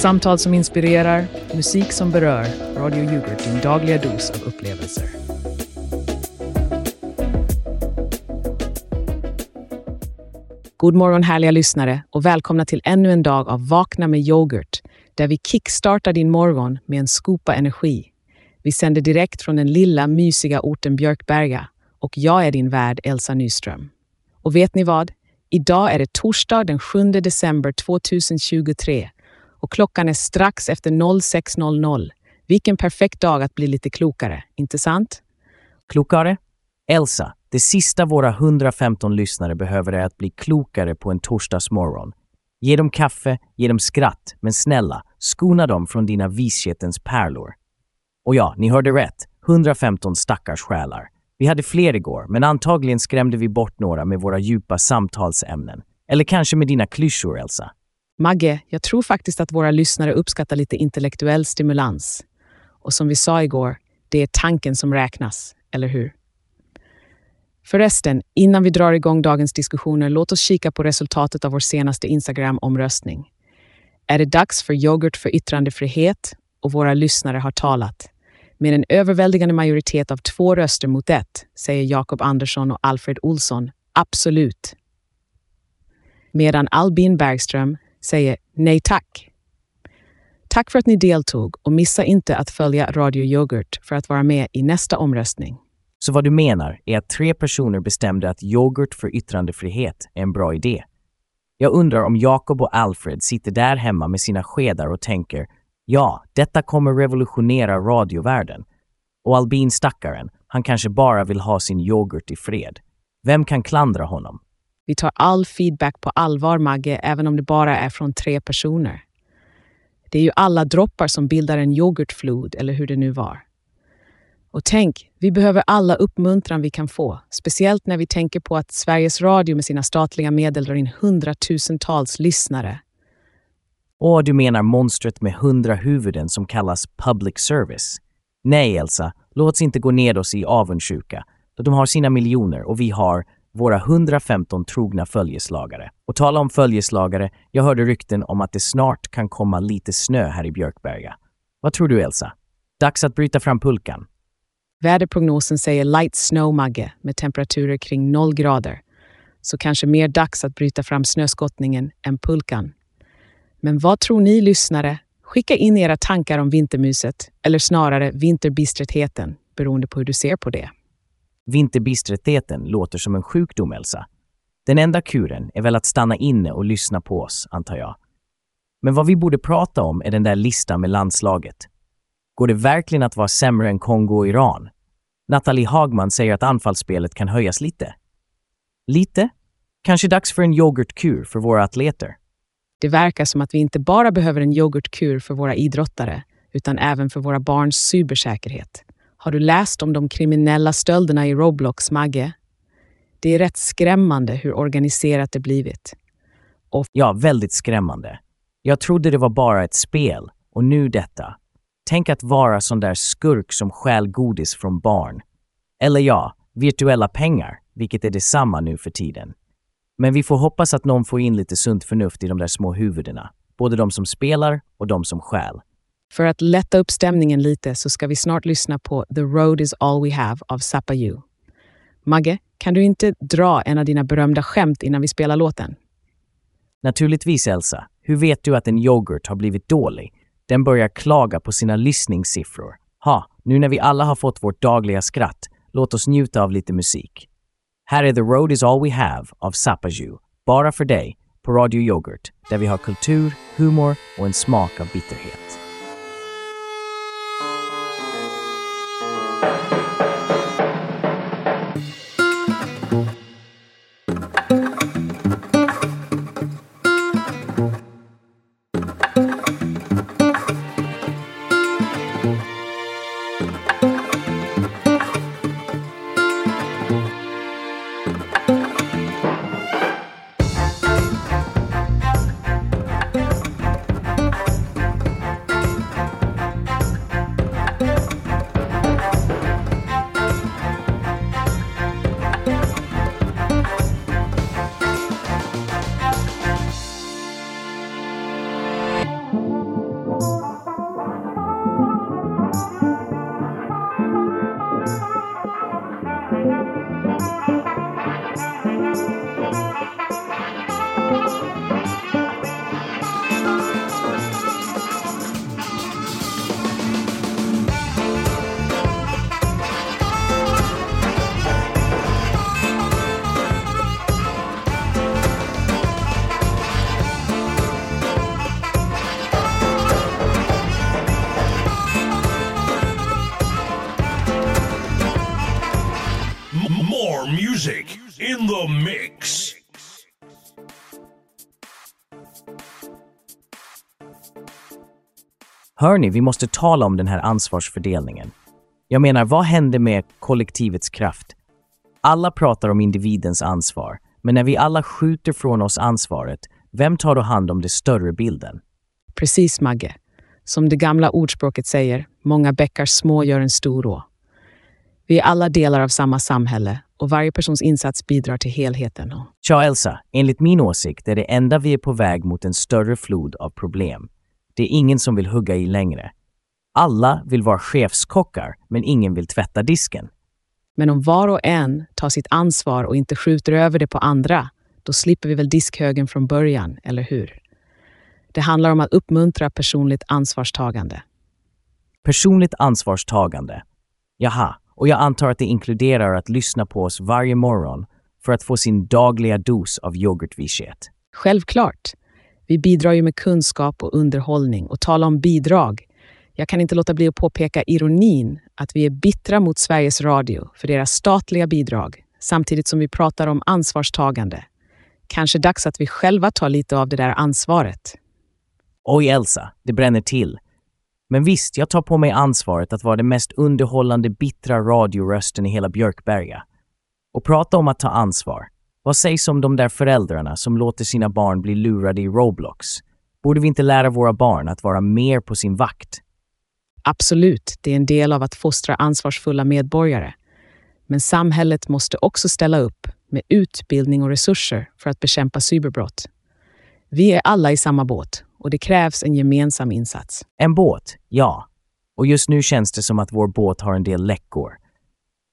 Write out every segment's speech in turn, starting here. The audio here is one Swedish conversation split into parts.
Samtal som inspirerar, musik som berör. Radio Yoghurt, din dagliga dos av upplevelser. God morgon härliga lyssnare och välkomna till ännu en dag av Vakna med yoghurt där vi kickstartar din morgon med en skopa energi. Vi sänder direkt från den lilla mysiga orten Björkberga och jag är din värd Elsa Nyström. Och vet ni vad? Idag är det torsdag den 7 december 2023 och klockan är strax efter 06.00. Vilken perfekt dag att bli lite klokare, inte sant? Klokare? Elsa, det sista våra 115 lyssnare behöver är att bli klokare på en torsdagsmorgon. Ge dem kaffe, ge dem skratt, men snälla, skona dem från dina vishetens pärlor. Och ja, ni hörde rätt. 115 stackars själar. Vi hade fler igår, men antagligen skrämde vi bort några med våra djupa samtalsämnen. Eller kanske med dina klyschor, Elsa. Magge, jag tror faktiskt att våra lyssnare uppskattar lite intellektuell stimulans. Och som vi sa igår, det är tanken som räknas, eller hur? Förresten, innan vi drar igång dagens diskussioner, låt oss kika på resultatet av vår senaste Instagram-omröstning. Är det dags för yoghurt för yttrandefrihet? Och våra lyssnare har talat. Med en överväldigande majoritet av två röster mot ett, säger Jakob Andersson och Alfred Olsson, absolut. Medan Albin Bergström säger nej tack. Tack för att ni deltog och missa inte att följa Radio Yoghurt för att vara med i nästa omröstning. Så vad du menar är att tre personer bestämde att yoghurt för yttrandefrihet är en bra idé. Jag undrar om Jakob och Alfred sitter där hemma med sina skedar och tänker ja, detta kommer revolutionera radiovärlden. Och Albin stackaren, han kanske bara vill ha sin yoghurt i fred. Vem kan klandra honom? Vi tar all feedback på allvar, Magge, även om det bara är från tre personer. Det är ju alla droppar som bildar en yoghurtflod, eller hur det nu var. Och tänk, vi behöver alla uppmuntran vi kan få, speciellt när vi tänker på att Sveriges Radio med sina statliga medel drar in hundratusentals lyssnare. Åh, du menar monstret med hundra huvuden som kallas public service? Nej, Elsa, låt oss inte gå ned oss i avundsjuka, de har sina miljoner och vi har våra 115 trogna följeslagare. Och tala om följeslagare, jag hörde rykten om att det snart kan komma lite snö här i Björkberga. Vad tror du, Elsa? Dags att bryta fram pulkan. Väderprognosen säger light snow, Magge, med temperaturer kring noll grader. Så kanske mer dags att bryta fram snöskottningen än pulkan. Men vad tror ni lyssnare? Skicka in era tankar om vintermuset, eller snarare vinterbistrettheten, beroende på hur du ser på det. Vinterbistrettheten låter som en sjukdom, Elsa. Den enda kuren är väl att stanna inne och lyssna på oss, antar jag. Men vad vi borde prata om är den där listan med landslaget. Går det verkligen att vara sämre än Kongo och Iran? Nathalie Hagman säger att anfallsspelet kan höjas lite. Lite? Kanske dags för en yoghurtkur för våra atleter. Det verkar som att vi inte bara behöver en yoghurtkur för våra idrottare, utan även för våra barns cybersäkerhet. Har du läst om de kriminella stölderna i Roblox, Magge? Det är rätt skrämmande hur organiserat det blivit. Och ja, väldigt skrämmande. Jag trodde det var bara ett spel, och nu detta. Tänk att vara sån där skurk som stjäl godis från barn. Eller ja, virtuella pengar, vilket är detsamma nu för tiden. Men vi får hoppas att någon får in lite sunt förnuft i de där små huvudena. Både de som spelar och de som stjäl. För att lätta upp stämningen lite så ska vi snart lyssna på The Road is all we have av Zappa You. Magge, kan du inte dra en av dina berömda skämt innan vi spelar låten? Naturligtvis, Elsa. Hur vet du att en yoghurt har blivit dålig? Den börjar klaga på sina lyssningssiffror. Ha, nu när vi alla har fått vårt dagliga skratt, låt oss njuta av lite musik. Här är The Road is all we have av Zappa You, bara för dig, på Radio Yoghurt, där vi har kultur, humor och en smak av bitterhet. Hörni, vi måste tala om den här ansvarsfördelningen. Jag menar, vad händer med kollektivets kraft? Alla pratar om individens ansvar, men när vi alla skjuter från oss ansvaret, vem tar då hand om den större bilden? Precis, Magge. Som det gamla ordspråket säger, många bäckar små gör en stor å. Vi är alla delar av samma samhälle och varje persons insats bidrar till helheten. Tja Elsa, enligt min åsikt är det enda vi är på väg mot en större flod av problem. Det är ingen som vill hugga i längre. Alla vill vara chefskockar, men ingen vill tvätta disken. Men om var och en tar sitt ansvar och inte skjuter över det på andra, då slipper vi väl diskhögen från början, eller hur? Det handlar om att uppmuntra personligt ansvarstagande. Personligt ansvarstagande. Jaha, och jag antar att det inkluderar att lyssna på oss varje morgon för att få sin dagliga dos av yoghurtvishet. Självklart. Vi bidrar ju med kunskap och underhållning och tala om bidrag. Jag kan inte låta bli att påpeka ironin att vi är bittra mot Sveriges Radio för deras statliga bidrag samtidigt som vi pratar om ansvarstagande. Kanske dags att vi själva tar lite av det där ansvaret. Oj Elsa, det bränner till. Men visst, jag tar på mig ansvaret att vara den mest underhållande bittra radiorösten i hela Björkberga. Och prata om att ta ansvar. Vad sägs om de där föräldrarna som låter sina barn bli lurade i Roblox? Borde vi inte lära våra barn att vara mer på sin vakt? Absolut, det är en del av att fostra ansvarsfulla medborgare. Men samhället måste också ställa upp med utbildning och resurser för att bekämpa cyberbrott. Vi är alla i samma båt och det krävs en gemensam insats. En båt, ja. Och just nu känns det som att vår båt har en del läckor.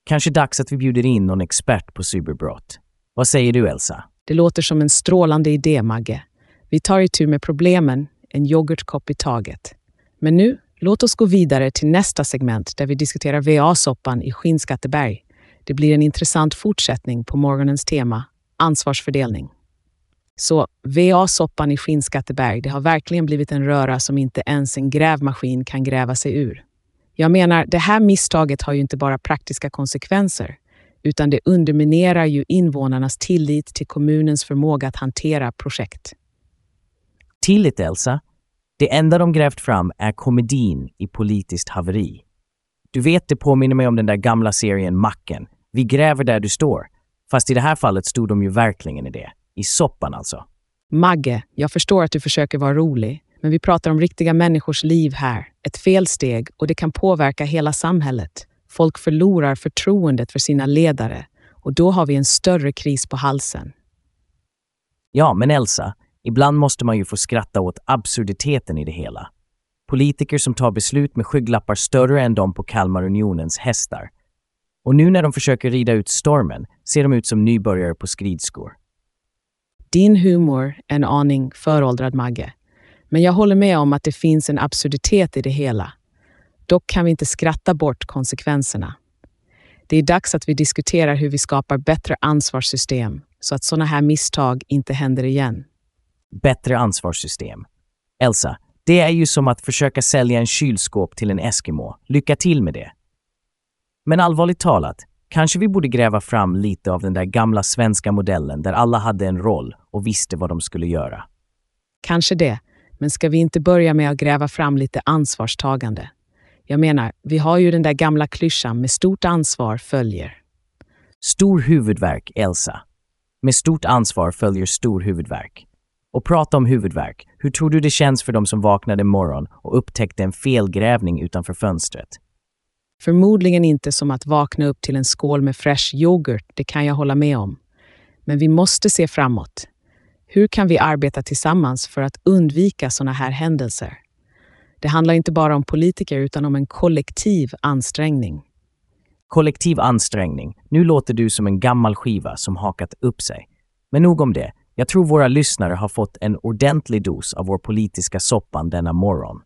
Kanske dags att vi bjuder in någon expert på cyberbrott. Vad säger du, Elsa? Det låter som en strålande idé, Magge. Vi tar itu med problemen, en yoghurtkopp i taget. Men nu, låt oss gå vidare till nästa segment där vi diskuterar VA-soppan i Skinnskatteberg. Det blir en intressant fortsättning på morgonens tema, ansvarsfördelning. Så VA-soppan i Skinnskatteberg, det har verkligen blivit en röra som inte ens en grävmaskin kan gräva sig ur. Jag menar, det här misstaget har ju inte bara praktiska konsekvenser, utan det underminerar ju invånarnas tillit till kommunens förmåga att hantera projekt. Tillit, Elsa? Det enda de grävt fram är komedin i politiskt haveri. Du vet, det påminner mig om den där gamla serien Macken. Vi gräver där du står. Fast i det här fallet stod de ju verkligen i det. I soppan alltså. Magge, jag förstår att du försöker vara rolig, men vi pratar om riktiga människors liv här. Ett felsteg och det kan påverka hela samhället. Folk förlorar förtroendet för sina ledare och då har vi en större kris på halsen. Ja, men Elsa, ibland måste man ju få skratta åt absurditeten i det hela. Politiker som tar beslut med skygglappar större än de på Kalmar Unionens hästar. Och nu när de försöker rida ut stormen ser de ut som nybörjare på skridskor. Din humor är en aning föråldrad, Magge. Men jag håller med om att det finns en absurditet i det hela. Dock kan vi inte skratta bort konsekvenserna. Det är dags att vi diskuterar hur vi skapar bättre ansvarssystem så att sådana här misstag inte händer igen. Bättre ansvarssystem. Elsa, det är ju som att försöka sälja en kylskåp till en Eskimo. Lycka till med det. Men allvarligt talat, kanske vi borde gräva fram lite av den där gamla svenska modellen där alla hade en roll och visste vad de skulle göra. Kanske det, men ska vi inte börja med att gräva fram lite ansvarstagande? Jag menar, vi har ju den där gamla klyschan med stort ansvar följer. Stor huvudvärk, Elsa. Med stort ansvar följer stor huvudvärk. Och prata om huvudvärk, hur tror du det känns för de som vaknade morgon och upptäckte en felgrävning utanför fönstret? Förmodligen inte som att vakna upp till en skål med fresh yoghurt, det kan jag hålla med om. Men vi måste se framåt. Hur kan vi arbeta tillsammans för att undvika sådana här händelser? Det handlar inte bara om politiker utan om en kollektiv ansträngning. Kollektiv ansträngning. Nu låter du som en gammal skiva som hakat upp sig. Men nog om det. Jag tror våra lyssnare har fått en ordentlig dos av vår politiska soppan denna morgon.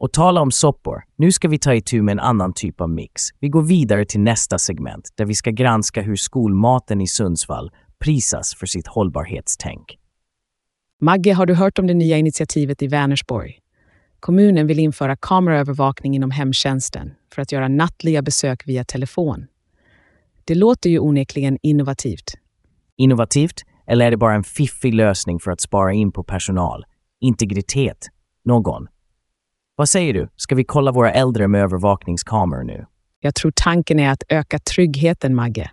Och tala om soppor, nu ska vi ta itu med en annan typ av mix. Vi går vidare till nästa segment där vi ska granska hur skolmaten i Sundsvall prisas för sitt hållbarhetstänk. Magge, har du hört om det nya initiativet i Vänersborg? Kommunen vill införa kameraövervakning inom hemtjänsten för att göra nattliga besök via telefon. Det låter ju onekligen innovativt. Innovativt? Eller är det bara en fiffig lösning för att spara in på personal? Integritet? Någon? Vad säger du? Ska vi kolla våra äldre med övervakningskameror nu? Jag tror tanken är att öka tryggheten, Magge.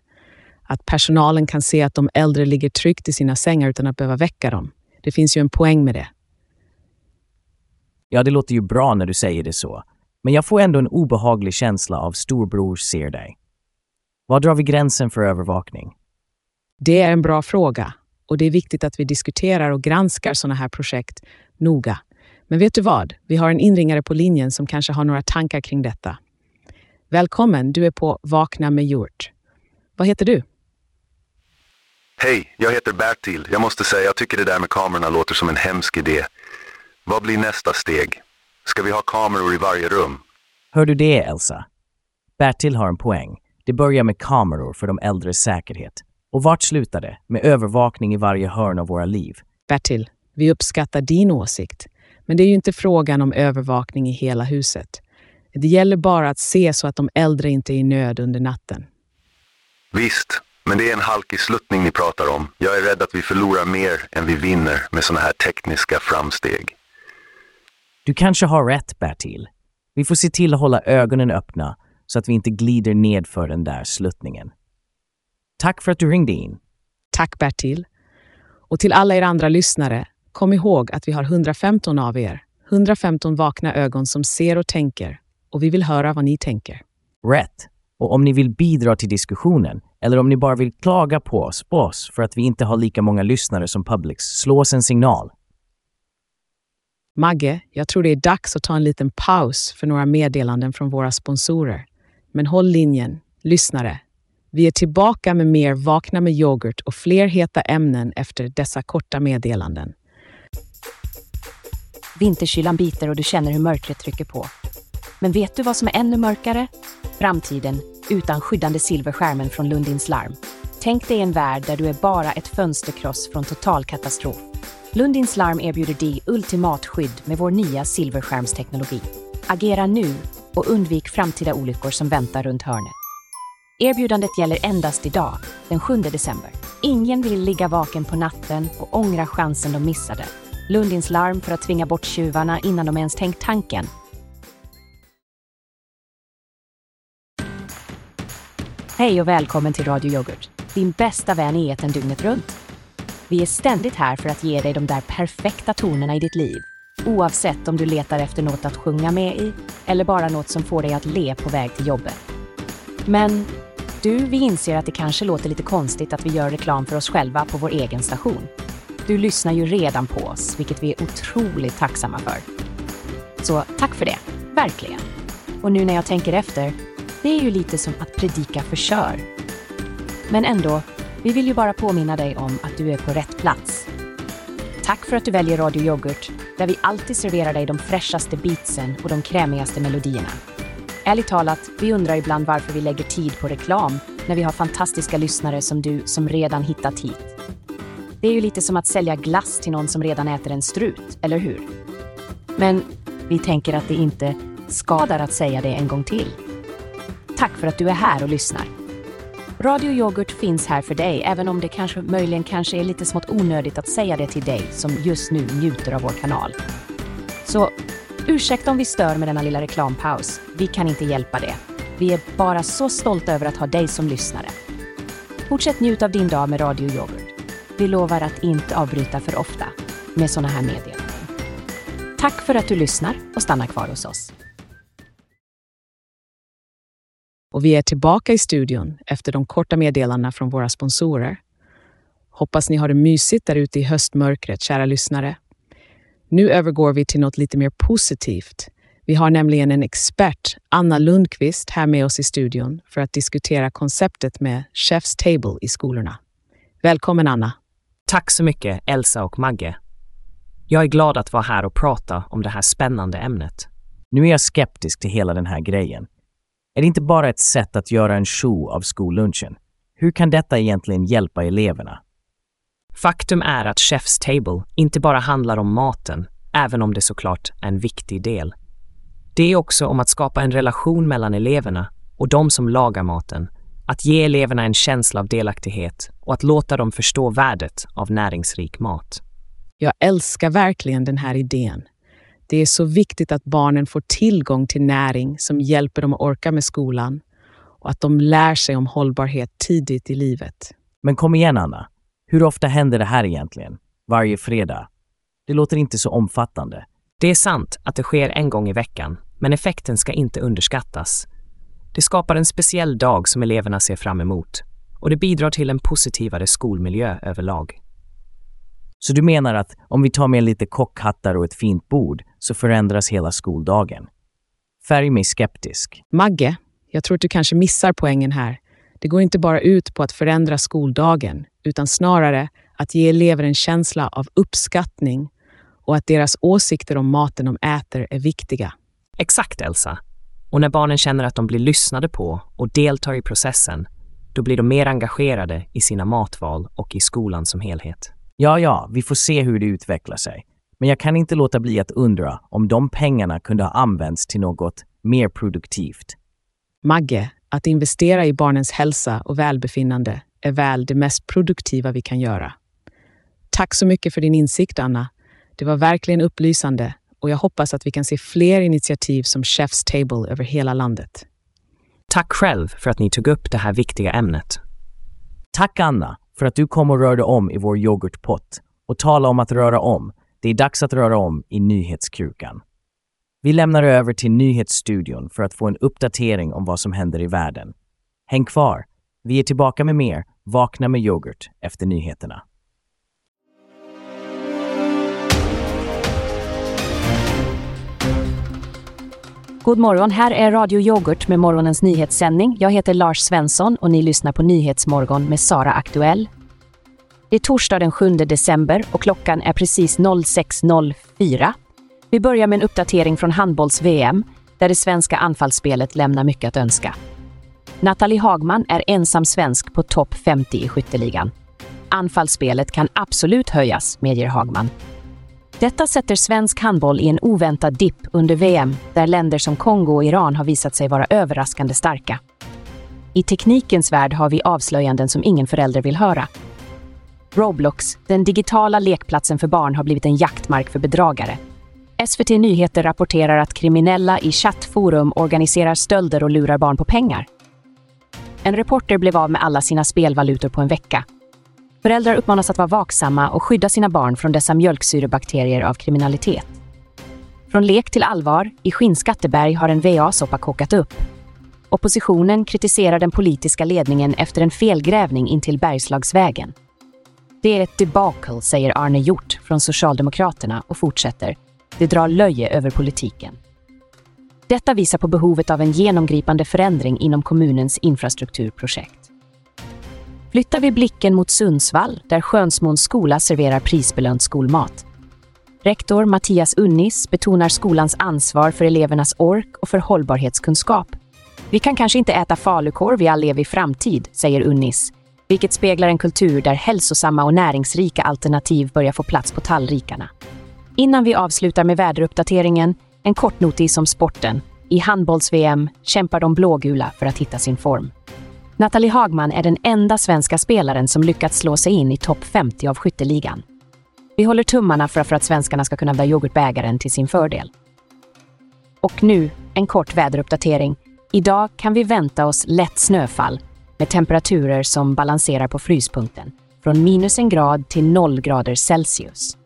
Att personalen kan se att de äldre ligger tryggt i sina sängar utan att behöva väcka dem. Det finns ju en poäng med det. Ja, det låter ju bra när du säger det så. Men jag får ändå en obehaglig känsla av storbror ser dig. Var drar vi gränsen för övervakning? Det är en bra fråga och det är viktigt att vi diskuterar och granskar sådana här projekt noga. Men vet du vad? Vi har en inringare på linjen som kanske har några tankar kring detta. Välkommen, du är på Vakna med Hjort. Vad heter du? Hej, jag heter Bertil. Jag måste säga, jag tycker det där med kamerorna låter som en hemsk idé. Vad blir nästa steg? Ska vi ha kameror i varje rum? Hör du det, Elsa? Bertil har en poäng. Det börjar med kameror för de äldres säkerhet. Och vart slutar det? Med övervakning i varje hörn av våra liv. Bertil, vi uppskattar din åsikt. Men det är ju inte frågan om övervakning i hela huset. Det gäller bara att se så att de äldre inte är i nöd under natten. Visst, men det är en halkig sluttning ni pratar om. Jag är rädd att vi förlorar mer än vi vinner med sådana här tekniska framsteg. Du kanske har rätt, Bertil. Vi får se till att hålla ögonen öppna så att vi inte glider ned för den där sluttningen. Tack för att du ringde in. Tack Bertil. Och till alla er andra lyssnare, kom ihåg att vi har 115 av er. 115 vakna ögon som ser och tänker. Och vi vill höra vad ni tänker. Rätt. Och om ni vill bidra till diskussionen, eller om ni bara vill klaga på oss, på oss för att vi inte har lika många lyssnare som Publix, slå oss en signal. Magge, jag tror det är dags att ta en liten paus för några meddelanden från våra sponsorer. Men håll linjen, lyssnare. Vi är tillbaka med mer Vakna med yoghurt och fler heta ämnen efter dessa korta meddelanden. Vinterkylan biter och du känner hur mörkret trycker på. Men vet du vad som är ännu mörkare? Framtiden utan skyddande silverskärmen från Lundins Larm. Tänk dig en värld där du är bara ett fönsterkross från total katastrof. Lundins Larm erbjuder dig ultimat skydd med vår nya silverskärmsteknologi. Agera nu och undvik framtida olyckor som väntar runt hörnet. Erbjudandet gäller endast idag, den 7 december. Ingen vill ligga vaken på natten och ångra chansen de missade. Lundins larm för att tvinga bort tjuvarna innan de ens tänkt tanken. Hej och välkommen till Radio Yoghurt, din bästa vän i etern dygnet runt. Vi är ständigt här för att ge dig de där perfekta tonerna i ditt liv. Oavsett om du letar efter något att sjunga med i eller bara något som får dig att le på väg till jobbet. Men du, vi inser att det kanske låter lite konstigt att vi gör reklam för oss själva på vår egen station. Du lyssnar ju redan på oss, vilket vi är otroligt tacksamma för. Så tack för det, verkligen. Och nu när jag tänker efter, det är ju lite som att predika för kör. Men ändå, vi vill ju bara påminna dig om att du är på rätt plats. Tack för att du väljer Radio Yoghurt, där vi alltid serverar dig de fräschaste beatsen och de krämigaste melodierna. Ärligt talat, vi undrar ibland varför vi lägger tid på reklam när vi har fantastiska lyssnare som du som redan hittat hit. Det är ju lite som att sälja glass till någon som redan äter en strut, eller hur? Men vi tänker att det inte skadar att säga det en gång till. Tack för att du är här och lyssnar. Radio Yoghurt finns här för dig, även om det kanske möjligen kanske är lite smått onödigt att säga det till dig som just nu njuter av vår kanal. Så ursäkta om vi stör med denna lilla reklampaus. Vi kan inte hjälpa det. Vi är bara så stolta över att ha dig som lyssnare. Fortsätt njuta av din dag med Radio Yoghurt. Vi lovar att inte avbryta för ofta med sådana här meddelanden. Tack för att du lyssnar och stannar kvar hos oss. Och vi är tillbaka i studion efter de korta meddelandena från våra sponsorer. Hoppas ni har det mysigt där ute i höstmörkret, kära lyssnare. Nu övergår vi till något lite mer positivt. Vi har nämligen en expert, Anna Lundqvist, här med oss i studion för att diskutera konceptet med Chef's Table i skolorna. Välkommen Anna! Tack så mycket, Elsa och Magge. Jag är glad att vara här och prata om det här spännande ämnet. Nu är jag skeptisk till hela den här grejen. Är det inte bara ett sätt att göra en show av skollunchen? Hur kan detta egentligen hjälpa eleverna? Faktum är att Chef's Table inte bara handlar om maten, även om det såklart är en viktig del. Det är också om att skapa en relation mellan eleverna och de som lagar maten, att ge eleverna en känsla av delaktighet och att låta dem förstå värdet av näringsrik mat. Jag älskar verkligen den här idén. Det är så viktigt att barnen får tillgång till näring som hjälper dem att orka med skolan och att de lär sig om hållbarhet tidigt i livet. Men kom igen Anna, hur ofta händer det här egentligen? Varje fredag? Det låter inte så omfattande. Det är sant att det sker en gång i veckan, men effekten ska inte underskattas. Det skapar en speciell dag som eleverna ser fram emot och det bidrar till en positivare skolmiljö överlag. Så du menar att om vi tar med lite kockhattar och ett fint bord så förändras hela skoldagen? Färg mig skeptisk. Magge, jag tror att du kanske missar poängen här. Det går inte bara ut på att förändra skoldagen, utan snarare att ge elever en känsla av uppskattning och att deras åsikter om maten de äter är viktiga. Exakt, Elsa. Och när barnen känner att de blir lyssnade på och deltar i processen, då blir de mer engagerade i sina matval och i skolan som helhet. Ja, ja, vi får se hur det utvecklar sig. Men jag kan inte låta bli att undra om de pengarna kunde ha använts till något mer produktivt. Magge, att investera i barnens hälsa och välbefinnande är väl det mest produktiva vi kan göra. Tack så mycket för din insikt, Anna. Det var verkligen upplysande och jag hoppas att vi kan se fler initiativ som Chef's Table över hela landet. Tack själv för att ni tog upp det här viktiga ämnet. Tack Anna för att du kom och rörde om i vår yoghurtpott. Och tala om att röra om. Det är dags att röra om i nyhetskrukan. Vi lämnar över till nyhetsstudion för att få en uppdatering om vad som händer i världen. Häng kvar. Vi är tillbaka med mer Vakna med yoghurt efter nyheterna. God morgon, här är Radio Yoghurt med morgonens nyhetssändning. Jag heter Lars Svensson och ni lyssnar på Nyhetsmorgon med Sara Aktuell. Det är torsdag den 7 december och klockan är precis 06.04. Vi börjar med en uppdatering från handbolls-VM där det svenska anfallsspelet lämnar mycket att önska. Nathalie Hagman är ensam svensk på topp 50 i skytteligan. Anfallsspelet kan absolut höjas, medger Hagman. Detta sätter svensk handboll i en oväntad dipp under VM där länder som Kongo och Iran har visat sig vara överraskande starka. I teknikens värld har vi avslöjanden som ingen förälder vill höra. Roblox, den digitala lekplatsen för barn, har blivit en jaktmark för bedragare. SVT Nyheter rapporterar att kriminella i chattforum organiserar stölder och lurar barn på pengar. En reporter blev av med alla sina spelvalutor på en vecka Föräldrar uppmanas att vara vaksamma och skydda sina barn från dessa mjölksyrebakterier av kriminalitet. Från lek till allvar, i Skinnskatteberg har en VA-soppa kokat upp. Oppositionen kritiserar den politiska ledningen efter en felgrävning intill Bergslagsvägen. Det är ett debacle, säger Arne Hjort från Socialdemokraterna och fortsätter. Det drar löje över politiken. Detta visar på behovet av en genomgripande förändring inom kommunens infrastrukturprojekt. Flyttar vi blicken mot Sundsvall, där Skönsmåns skola serverar prisbelönt skolmat. Rektor Mattias Unnis betonar skolans ansvar för elevernas ork och för hållbarhetskunskap. Vi kan kanske inte äta falukorv i all evig framtid, säger Unnis, vilket speglar en kultur där hälsosamma och näringsrika alternativ börjar få plats på tallrikarna. Innan vi avslutar med väderuppdateringen, en kort notis om sporten. I handbolls-VM kämpar de blågula för att hitta sin form. Nathalie Hagman är den enda svenska spelaren som lyckats slå sig in i topp 50 av skytteligan. Vi håller tummarna för att svenskarna ska kunna vända yoghurtbägaren till sin fördel. Och nu, en kort väderuppdatering. Idag kan vi vänta oss lätt snöfall med temperaturer som balanserar på fryspunkten, från minus en grad till noll grader Celsius.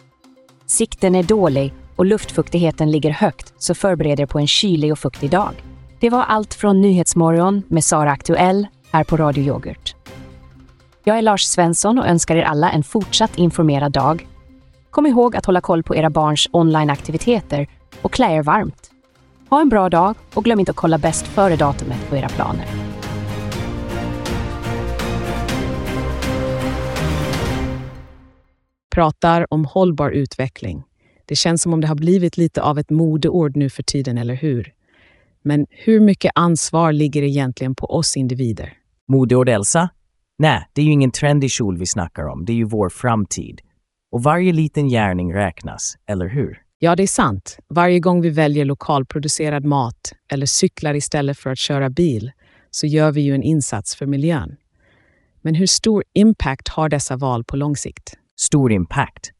Sikten är dålig och luftfuktigheten ligger högt, så förbered er på en kylig och fuktig dag. Det var allt från Nyhetsmorgon med Sara Aktuell här på Radio Yoghurt. Jag är Lars Svensson och önskar er alla en fortsatt informerad dag. Kom ihåg att hålla koll på era barns onlineaktiviteter och klä er varmt. Ha en bra dag och glöm inte att kolla bäst före-datumet på era planer. Pratar om hållbar utveckling. Det känns som om det har blivit lite av ett modeord nu för tiden, eller hur? Men hur mycket ansvar ligger egentligen på oss individer? Modeord Elsa? Nej, det är ju ingen trendig kjol vi snackar om, det är ju vår framtid. Och varje liten gärning räknas, eller hur? Ja, det är sant. Varje gång vi väljer lokalproducerad mat eller cyklar istället för att köra bil så gör vi ju en insats för miljön. Men hur stor impact har dessa val på lång sikt? Stor impact.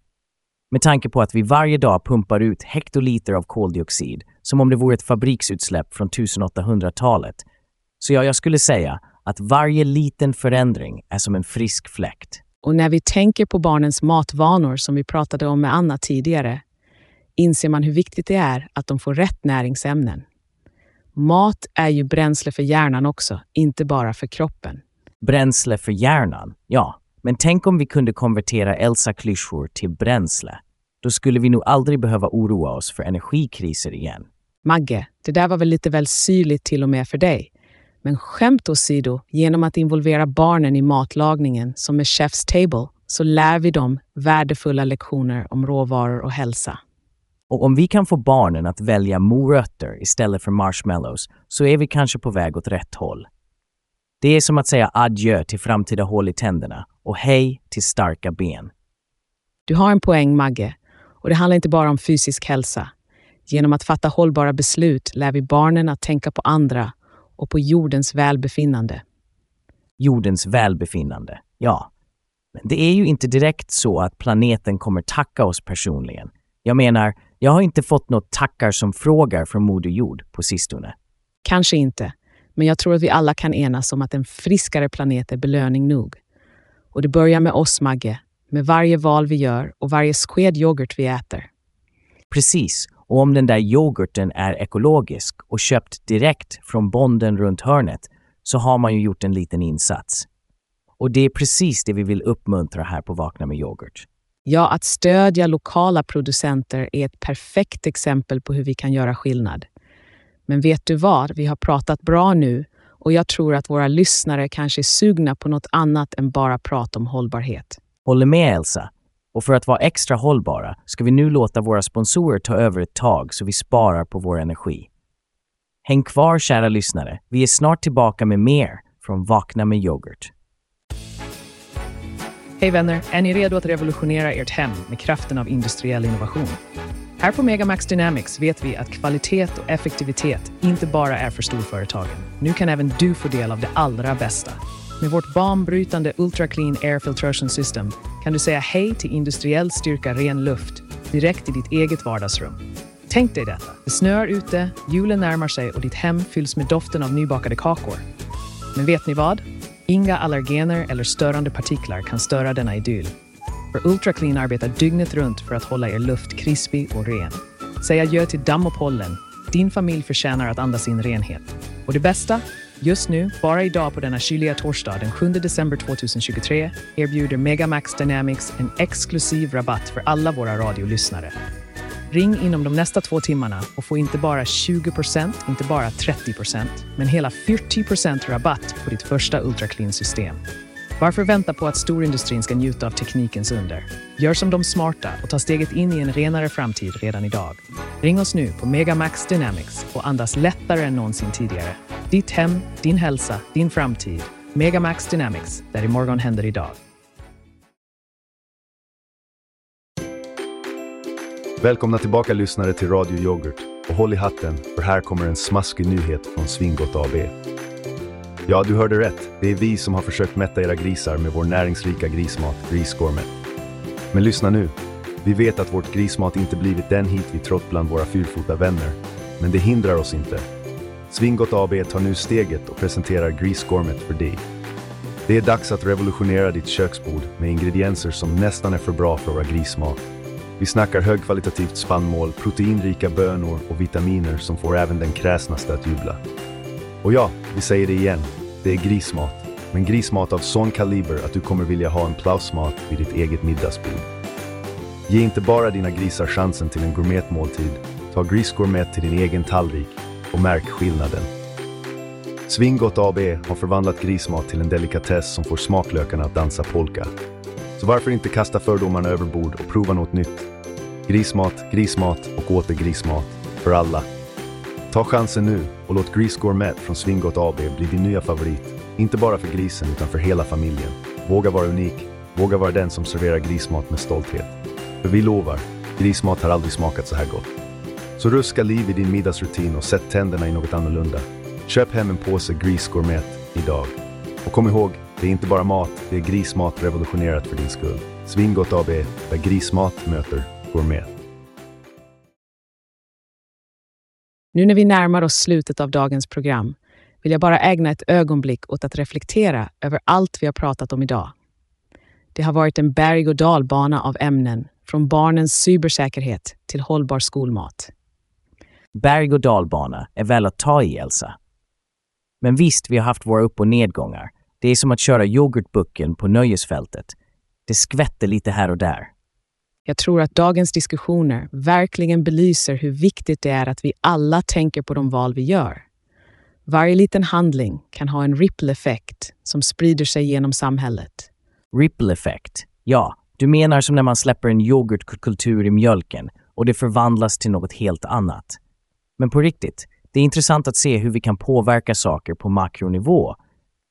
Med tanke på att vi varje dag pumpar ut hektoliter av koldioxid som om det vore ett fabriksutsläpp från 1800-talet. Så ja, jag skulle säga att varje liten förändring är som en frisk fläkt. Och när vi tänker på barnens matvanor som vi pratade om med Anna tidigare, inser man hur viktigt det är att de får rätt näringsämnen. Mat är ju bränsle för hjärnan också, inte bara för kroppen. Bränsle för hjärnan, ja. Men tänk om vi kunde konvertera Elsa-klyschor till bränsle. Då skulle vi nog aldrig behöva oroa oss för energikriser igen. Magge, det där var väl lite väl syrligt till och med för dig. Men skämt åsido, genom att involvera barnen i matlagningen, som med Chef's Table, så lär vi dem värdefulla lektioner om råvaror och hälsa. Och om vi kan få barnen att välja morötter istället för marshmallows så är vi kanske på väg åt rätt håll. Det är som att säga adjö till framtida hål i tänderna och hej till starka ben. Du har en poäng, Magge. Och det handlar inte bara om fysisk hälsa. Genom att fatta hållbara beslut lär vi barnen att tänka på andra och på jordens välbefinnande. Jordens välbefinnande, ja. Men det är ju inte direkt så att planeten kommer tacka oss personligen. Jag menar, jag har inte fått något tackar som frågar från Moder Jord på sistone. Kanske inte, men jag tror att vi alla kan enas om att en friskare planet är belöning nog. Och det börjar med oss, Magge, med varje val vi gör och varje sked yoghurt vi äter. Precis, och om den där yoghurten är ekologisk och köpt direkt från bonden runt hörnet så har man ju gjort en liten insats. Och det är precis det vi vill uppmuntra här på Vakna med yoghurt. Ja, att stödja lokala producenter är ett perfekt exempel på hur vi kan göra skillnad. Men vet du vad? Vi har pratat bra nu och jag tror att våra lyssnare kanske är sugna på något annat än bara prat om hållbarhet. Håller med Elsa. Och för att vara extra hållbara ska vi nu låta våra sponsorer ta över ett tag så vi sparar på vår energi. Häng kvar kära lyssnare, vi är snart tillbaka med mer från Vakna med yoghurt. Hej vänner! Är ni redo att revolutionera ert hem med kraften av industriell innovation? Här på Megamax Dynamics vet vi att kvalitet och effektivitet inte bara är för storföretagen. Nu kan även du få del av det allra bästa. Med vårt banbrytande Ultra Clean Air Filtration System kan du säga hej till industriell styrka ren luft direkt i ditt eget vardagsrum. Tänk dig detta. Det snöar ute, julen närmar sig och ditt hem fylls med doften av nybakade kakor. Men vet ni vad? Inga allergener eller störande partiklar kan störa denna idyll. För Ultra Clean arbetar dygnet runt för att hålla er luft krispig och ren. Säg adjö till damm och pollen. Din familj förtjänar att andas in renhet. Och det bästa? Just nu, bara idag på denna kyliga torsdag den 7 december 2023 erbjuder Megamax Dynamics en exklusiv rabatt för alla våra radiolyssnare. Ring inom de nästa två timmarna och få inte bara 20% inte bara 30% men hela 40% rabatt på ditt första UltraClean-system. Varför vänta på att storindustrin ska njuta av teknikens under? Gör som de smarta och ta steget in i en renare framtid redan idag. Ring oss nu på Megamax Dynamics och andas lättare än någonsin tidigare. Ditt hem, din hälsa, din framtid. Megamax Dynamics, där imorgon händer idag. Välkomna tillbaka lyssnare till Radio Yoghurt. Och håll i hatten, för här kommer en smaskig nyhet från Svingott AB. Ja, du hörde rätt. Det är vi som har försökt mätta era grisar med vår näringsrika grismat, Grisgourmet. Men lyssna nu. Vi vet att vårt grismat inte blivit den hit vi trott bland våra fyrfota vänner. Men det hindrar oss inte. Svingott AB tar nu steget och presenterar Grisgourmet för dig. Det är dags att revolutionera ditt köksbord med ingredienser som nästan är för bra för våra grismat. Vi snackar högkvalitativt spannmål, proteinrika bönor och vitaminer som får även den kräsnaste att jubla. Och ja, vi säger det igen. Det är grismat. Men grismat av sån kaliber att du kommer vilja ha en plausmat vid ditt eget middagsbord. Ge inte bara dina grisar chansen till en gourmetmåltid. Ta Grisgourmet till din egen tallrik och märk skillnaden. Svingott AB har förvandlat grismat till en delikatess som får smaklökarna att dansa polka. Så varför inte kasta fördomarna över bord och prova något nytt? Grismat, grismat och åter grismat. För alla. Ta chansen nu och låt Gris Gourmet från Svingott AB bli din nya favorit. Inte bara för grisen utan för hela familjen. Våga vara unik. Våga vara den som serverar grismat med stolthet. För vi lovar, grismat har aldrig smakat så här gott. Så ruska liv i din middagsrutin och sätt tänderna i något annorlunda. Köp hem en påse Gris Gourmet idag. Och kom ihåg, Det är inte bara mat, det är grismat revolutionerat för din skull. Svingott AB, där grismat möter gourmet. Nu när vi närmar oss slutet av dagens program vill jag bara ägna ett ögonblick åt att reflektera över allt vi har pratat om idag. Det har varit en berg och dalbana av ämnen, från barnens cybersäkerhet till hållbar skolmat. Berg och dalbana är väl att ta i, Elsa. Men visst, vi har haft våra upp och nedgångar. Det är som att köra yoghurtbucken på nöjesfältet. Det skvätter lite här och där. Jag tror att dagens diskussioner verkligen belyser hur viktigt det är att vi alla tänker på de val vi gör. Varje liten handling kan ha en ripple-effekt som sprider sig genom samhället. Ripple effect. Ja, du menar som när man släpper en yoghurtkultur i mjölken och det förvandlas till något helt annat. Men på riktigt, det är intressant att se hur vi kan påverka saker på makronivå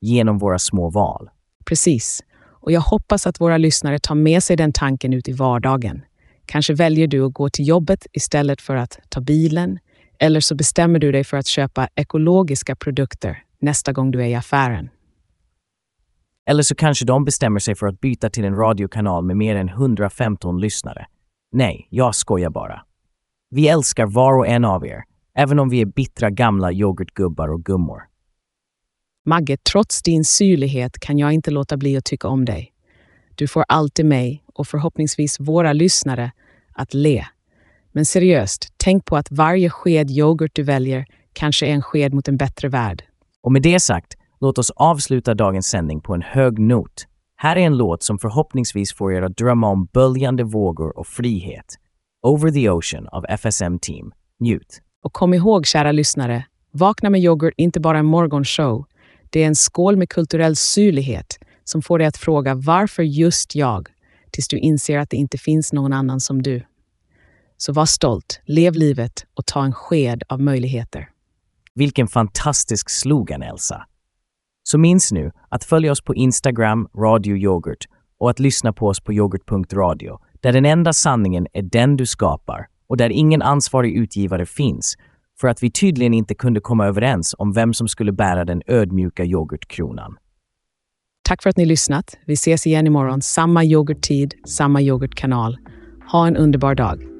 genom våra små val. Precis. Och jag hoppas att våra lyssnare tar med sig den tanken ut i vardagen. Kanske väljer du att gå till jobbet istället för att ta bilen. Eller så bestämmer du dig för att köpa ekologiska produkter nästa gång du är i affären. Eller så kanske de bestämmer sig för att byta till en radiokanal med mer än 115 lyssnare. Nej, jag skojar bara. Vi älskar var och en av er, även om vi är bittra gamla yoghurtgubbar och gummor. Magge, trots din syrlighet kan jag inte låta bli att tycka om dig. Du får alltid mig, och förhoppningsvis våra lyssnare, att le. Men seriöst, tänk på att varje sked yoghurt du väljer kanske är en sked mot en bättre värld. Och med det sagt, låt oss avsluta dagens sändning på en hög not. Här är en låt som förhoppningsvis får er att drömma om böljande vågor och frihet. Over the Ocean av FSM Team. Njut! Och kom ihåg, kära lyssnare, Vakna med yoghurt inte bara en morgonshow. Det är en skål med kulturell syrlighet som får dig att fråga varför just jag, tills du inser att det inte finns någon annan som du. Så var stolt, lev livet och ta en sked av möjligheter. Vilken fantastisk slogan, Elsa! Så minns nu att följa oss på Instagram, Radio Yoghurt, och att lyssna på oss på yoghurt.radio, där den enda sanningen är den du skapar och där ingen ansvarig utgivare finns, för att vi tydligen inte kunde komma överens om vem som skulle bära den ödmjuka yoghurtkronan. Tack för att ni lyssnat. Vi ses igen imorgon, samma yoghurttid, samma yoghurtkanal. Ha en underbar dag.